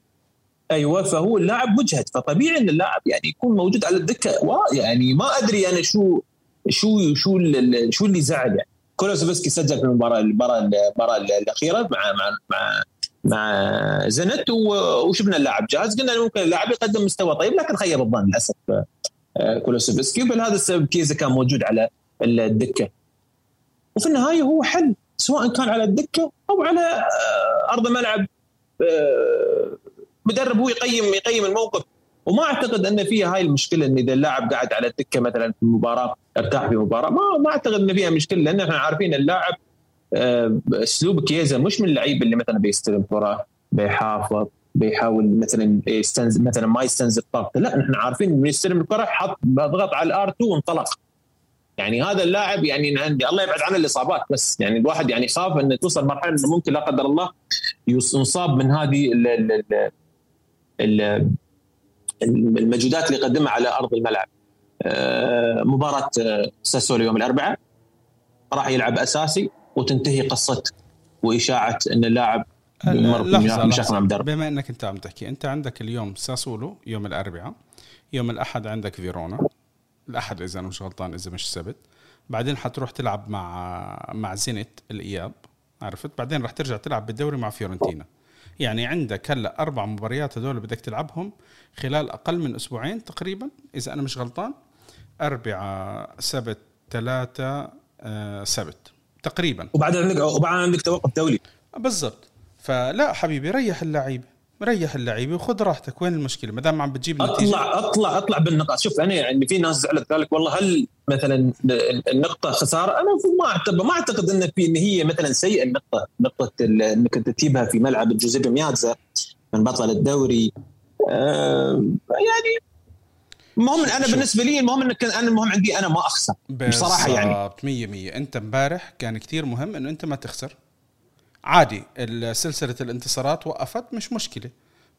أيوه فهو اللاعب مجهد فطبيعي إن اللاعب يعني يكون موجود على الدكة يعني ما أدري أنا شو شو شو شو اللي زعل يعني. كولوسوفسكي سجل في المباراة المباراة المباراة الأخيرة مع مع مع مع زنت وشفنا اللاعب جاهز قلنا ممكن اللاعب يقدم مستوى طيب لكن خيب الظن للأسف آه، كولوسوفسكي. وبهذا السبب كيزا كان موجود على الدكة. وفي النهاية هو حل سواء كان على الدكة أو على آه، أرض الملعب آه، مدرب هو يقيم يقيم الموقف. وما أعتقد أن فيها هاي المشكلة إن إذا اللاعب قاعد على الدكة مثلا في المباراة ارتاح في المباراه ما ما أعتقد إن فيها مشكلة لأن إحنا عارفين اللاعب آه، أسلوب كيزا مش من اللعيبه اللي مثلا بيستلم كرة بيحافظ بيحاول مثلا يستنزل مثلا ما يستنزف طاقته. لا نحن عارفين إنه يستلم الكرة حط ضغط على الآر 2 وانطلق. يعني هذا اللاعب يعني عندي الله يبعد عن الإصابات بس. يعني الواحد يعني خاف إنه توصل مرحلة إنه ممكن لا قدر الله يصاب من هذه المجهودات اللي يقدمها على أرض الملعب. آه، مباراة آه، ساسولو يوم الأربعاء راح يلعب أساسي وتنتهي قصة وإشاعة إن اللاعب لحظة بما إنك أنت عم تحكي أنت عندك اليوم ساسولو يوم الأربعاء يوم الأحد عندك فيرونا. الأحد إذا أنا مش غلطان إذا مش السبت بعدين حتروح تلعب مع مع زينت الإياب عرفت؟ بعدين راح ترجع تلعب بالدوري مع فيورنتينا. يعني عندك هلا أربع مباريات هذول بدك تلعبهم خلال أقل من أسبوعين تقريبا إذا أنا مش غلطان. اربعاء سبت ثلاثة آه سبت تقريبا. وبعدين عندك وبعدين عندك توقف دولي. بالضبط. فلا حبيبي ريح اللعيبة. ريح اللعيبه وخذ راحتك. وين المشكلة؟ ما دام عم بتجيب النتيجه اطلع أطلع أطلع بالنقاط شوف أنا يعني في ناس زعلت قال لك والله هل مثلا النقطة خسارة؟ أنا ما أعتقد ما أعتقد إن في إن هي مثلا سيئة النقطة. نقطة إنك أنت تجيبها في ملعب جوزيبي ميازا من بطل الدوري. آه يعني المهم أنا بالنسبة لي المهم إنك أنا المهم عندي أنا ما أخسر. بصراحة يعني. 100% أنت امبارح كان كثير مهم إنه أنت ما تخسر. عادي سلسله الانتصارات وقفت مش مشكلة.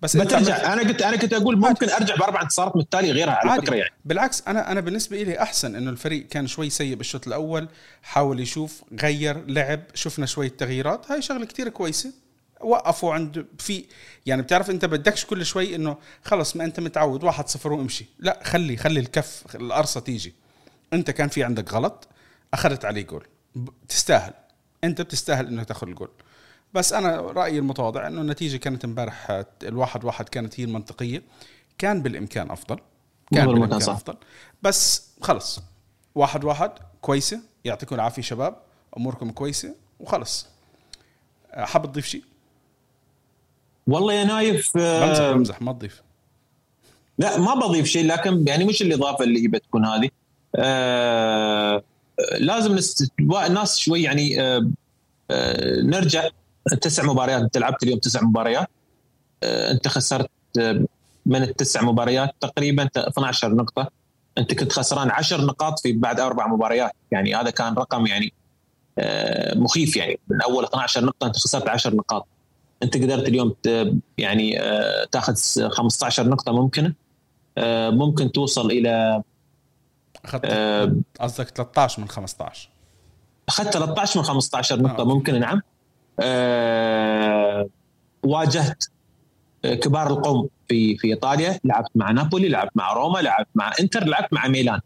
بس بترجع أنا كنت أنا كنت أقول ممكن أرجع بأربع انتصارات متتاليه غيرها على عادي. فكرة يعني. بالعكس أنا أنا بالنسبة لي أحسن إنه الفريق كان شوي سيء بالشوط الأول حاول يشوف غير لعب شفنا شوية تغييرات هاي شغلة كتير كويسة. وقفوا عند في يعني بتعرف أنت بدكش كل شوي إنه خلص ما أنت متعود واحد صفر وامشي. لا خلي خلي الكف القرصة تيجي. أنت كان في عندك غلط أخذت عليه جول. تستاهل. أنت بتستاهل إنك تاخذ الجول. بس أنا رأيي المتواضع إنه النتيجة كانت امبارح الواحد واحد كانت هي المنطقية. كان بالإمكان أفضل. كان بالإمكان صح. أفضل. بس خلص. واحد واحد كويسة. يعطيكم العافية شباب. أموركم كويسة. وخلص. حاب تضيف شيء؟ والله يا نايف بمزح آه، بمزح ما تضيف. لا ما بضيف شيء لكن يعني مش الإضافة اللي هي بتكون هذه. آه لازم نست... الناس شوي يعني آه آه نرجع تسع مباريات أنت لعبت اليوم تسع مباريات. آه، أنت خسرت آه، من التسع مباريات تقريبا 12 نقطة. أنت كنت خسران 10 نقاط في بعد أربع مباريات. يعني هذا كان رقم يعني آه، مخيف يعني. من أول 12 نقطة أنت خسرت 10 نقاط. أنت قدرت اليوم يعني تاخذ 15 نقطة ممكنة. ممكن توصل إلى أخذت قصدك 13 من 15 أخذت 13 من 15 نقطة. ممكن نعم. أه واجهت كبار القوم في في إيطاليا. لعبت مع نابولي لعبت مع روما لعبت مع إنتر لعبت مع ميلان.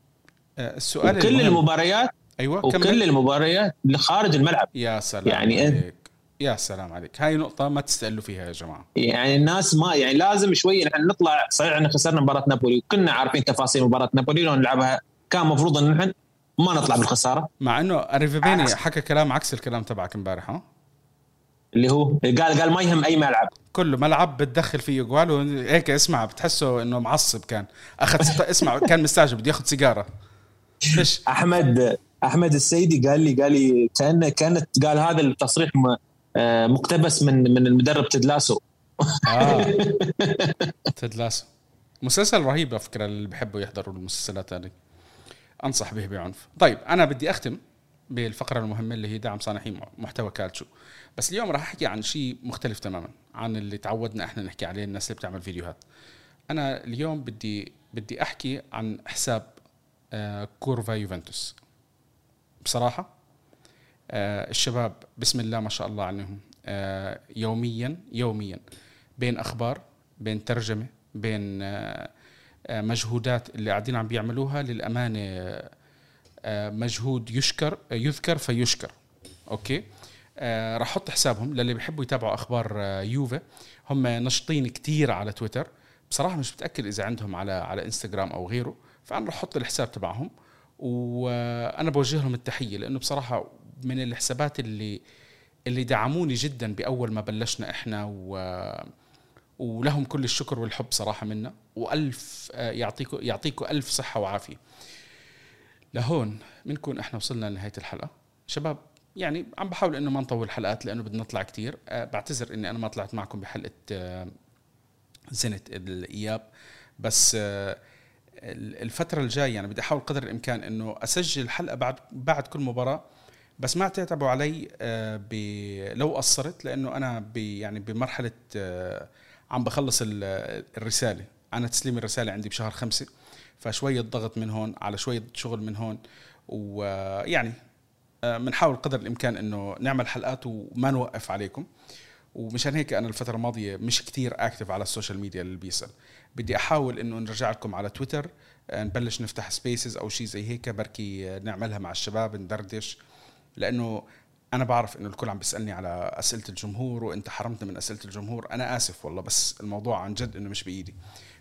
آه، السؤال كل المباريات أيوه وكل كمل. المباريات خارج الملعب. يا سلام يعني عليك. يا سلام عليك. هاي نقطة ما تستقلوا فيها يا جماعة. يعني الناس ما يعني لازم شوي نحن نطلع. صحيح إحنا خسرنا مباراة نابولي وكنا عارفين تفاصيل مباراة نابولي لو نلعبها كان المفروض إن نحن ما نطلع بالخسارة. مع إنه اريفيبيني حكى كلام عكس الكلام تبعك امبارح ها؟ اللي هو قال قال ما يهم أي ملعب. كله ملعب بتدخل فيه جوال وهيك اسمع بتحسه إنه معصب كان. أخذ اسمع كان مستعجل بده ياخذ سيجارة. فيش. أحمد أحمد السيدي قال لي قال لي كان كانت قال هذا التصريح آه، مقتبس من من المدرب تدلاسو آه. تدلاسو مسلسل رهيب على فكرة اللي بحبوا يحضروا المسلسلات هذه. أنصح به بعنف. طيب أنا بدي أختم بالفقرة المهمة اللي هي دعم صانعي محتوى كالتشو. بس اليوم راح أحكي عن شيء مختلف تماما عن اللي تعودنا إحنا نحكي عليه الناس اللي بتعمل فيديوهات. أنا اليوم بدي بدي أحكي عن حساب آه كورفا يوفنتوس. بصراحة آه الشباب بسم الله ما شاء الله عنهم آه يوميا يوميا بين أخبار بين ترجمة بين مجهودات اللي قاعدين عم بيعملوها للأمانة مجهود يشكر يذكر فيشكر. أوكي؟ آه، راح أحط حسابهم للي بيحبوا يتابعوا أخبار آه، يوفي هم نشطين كتير على تويتر. بصراحة مش متأكد إذا عندهم على على إنستغرام أو غيره. فأنا راح أحط الحساب تبعهم. وأنا بوجه لهم التحية لأنه بصراحة من الحسابات اللي اللي دعموني جدا بأول ما بلشنا إحنا و ولهم كل الشكر والحب صراحة منا. وألف آه، يعطيكم يعطيكم ألف صحة وعافية. لهون بنكون إحنا وصلنا لنهاية الحلقة. شباب يعني عم بحاول إنه ما نطول حلقات لأنه بدنا نطلع كتير. أه بعتذر إني أنا ما طلعت معكم بحلقة أه الإياب. بس أه الفترة الجاية يعني بدي أحاول قدر الإمكان إنه أسجل حلقة بعد بعد كل مباراة. بس ما تعتبوا علي أه لو قصرت لأنه أنا يعني بمرحلة أه عم بخلص ال- الرسالة. أنا تسليم الرسالة عندي بشهر خمسة فشوية ضغط من هون على شوية شغل من هون. ويعني بنحاول قدر الإمكان إنه نعمل حلقات وما نوقف عليكم. ومشان هيك أنا الفترة الماضية مش كتير active على ال social media اللي بيسال بدي أحاول إنه نرجع لكم على تويتر آه، نبلش نفتح spaces أو شيء زي هيك بركي آه، نعملها مع الشباب ندردش. لأنه أنا بعرف إنه الكل عم بيسألني على أسئلة الجمهور وأنت حرمتني من أسئلة الجمهور. أنا آسف والله بس الموضوع عن جد إنه مش بإيدي.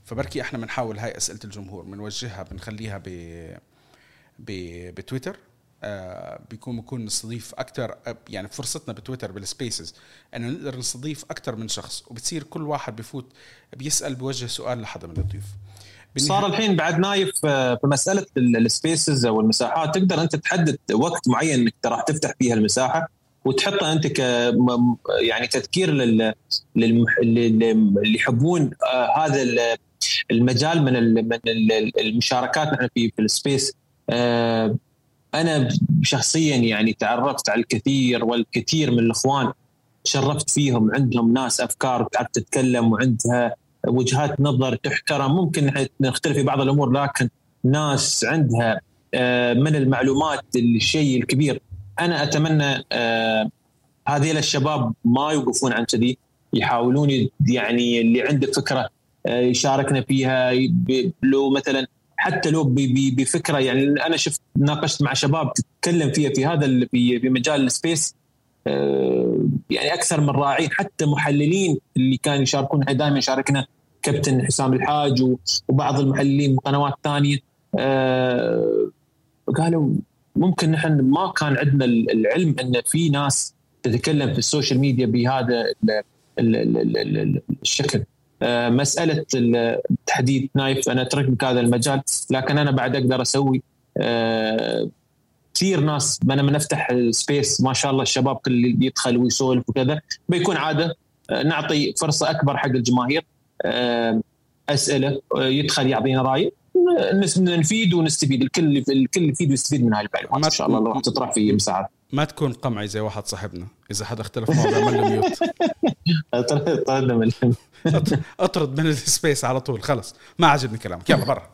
فبركي إحنا بنحاول هاي أسئلة الجمهور بنوجهها بنخليها ب ب بتويتر. آه بيكون بيكون نستضيف أكثر يعني فرصتنا بتويتر بال spaces إنه نقدر نستضيف أكثر من شخص وبتصير كل واحد بفوت بيسأل بيوجه سؤال لحدا من الضيوف صار الحين بعد نايف آه، في مسألة ال- ال spaces أو المساحات تقدر أنت تحدد وقت معين إنك راح تفتح فيها المساحة وتحطها أنت ك يعني تذكير لل اللي يحبون آه، هذا ال- المجال من. من ال- المشاركات نحن في في ال space آه، أنا شخصيا يعني تعرفت على الكثير والكثير من الإخوان شرفت فيهم عندهم ناس أفكار تعرف تتكلم وعندها وجهات نظر تحترم. ممكن نختلف في بعض الأمور لكن ناس عندها آه، من المعلومات الشيء الكبير. أنا أتمنى آه، هذه الشباب ما يوقفون عن كذي يحاولون يعني اللي عنده فكرة آه، يشاركنا فيها لو مثلا حتى لو بفكرة يعني أنا شفت ناقشت مع شباب تتكلم فيها في هذا في مجال ال space آه، يعني أكثر من رائعين حتى محللين اللي كانوا يشاركون دائما يشاركنا كابتن حسام الحاج وبعض المحللين من قنوات ثانية. آه، قالوا ممكن نحن ما كان عندنا ال- العلم إن في ناس تتكلم في ال social media بهذا ال- ال- ال- ال- ال- الشكل. مسألة ال- تحديد نايف أنا أترك لك هذا المجال لكن أنا بعد أقدر أسوي آه، كثير ناس أنا من أفتح ال space ما شاء الله الشباب كل اللي يدخل ويسولف وكذا بيكون عادة آه، نعطي فرصة أكبر حق الجماهير آه، أسئلة آه، يدخل يعطينا رايه نس- نفيد ونستفيد الكل الكل يفيد ويستفيد من هاي المعلومات إن شاء الله لو راح تطرح في مساحات ما تكون قمعي زي واحد صاحبنا. إذا حدا اختلف معه بيعمل له mute طردنا من أط- أطرد من ال space على طول خلص. ما عجبني كلامك. يلا برا.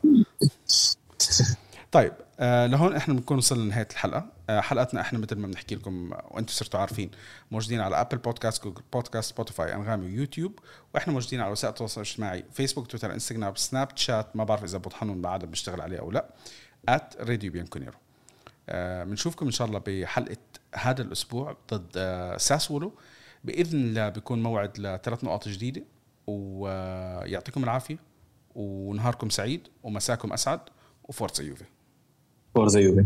طيب آه لهون إحنا بنكون وصلنا لنهاية الحلقة. آه حلقتنا إحنا مثل ما بنحكي لكم وأنتم صرتوا عارفين موجودين على Apple Podcast Google Podcast Spotify انغامي ويوتيوب وإحنا موجودين على وسائل التواصل الاجتماعي فيسبوك تويتر انستغرام سناب شات ما بعرف إذا ابو حنون بعد بيشتغل عليه أو لا. ات راديو بيانكونيرو آه بنشوفكم إن شاء الله بحلقة هذا الأسبوع ضد آه ساسولو بإذن الله بيكون موعد لثلاث نقاط جديدة. ويعطيكم العافية ونهاركم سعيد ومساكم أسعد و Forza Juve. Forza Juve.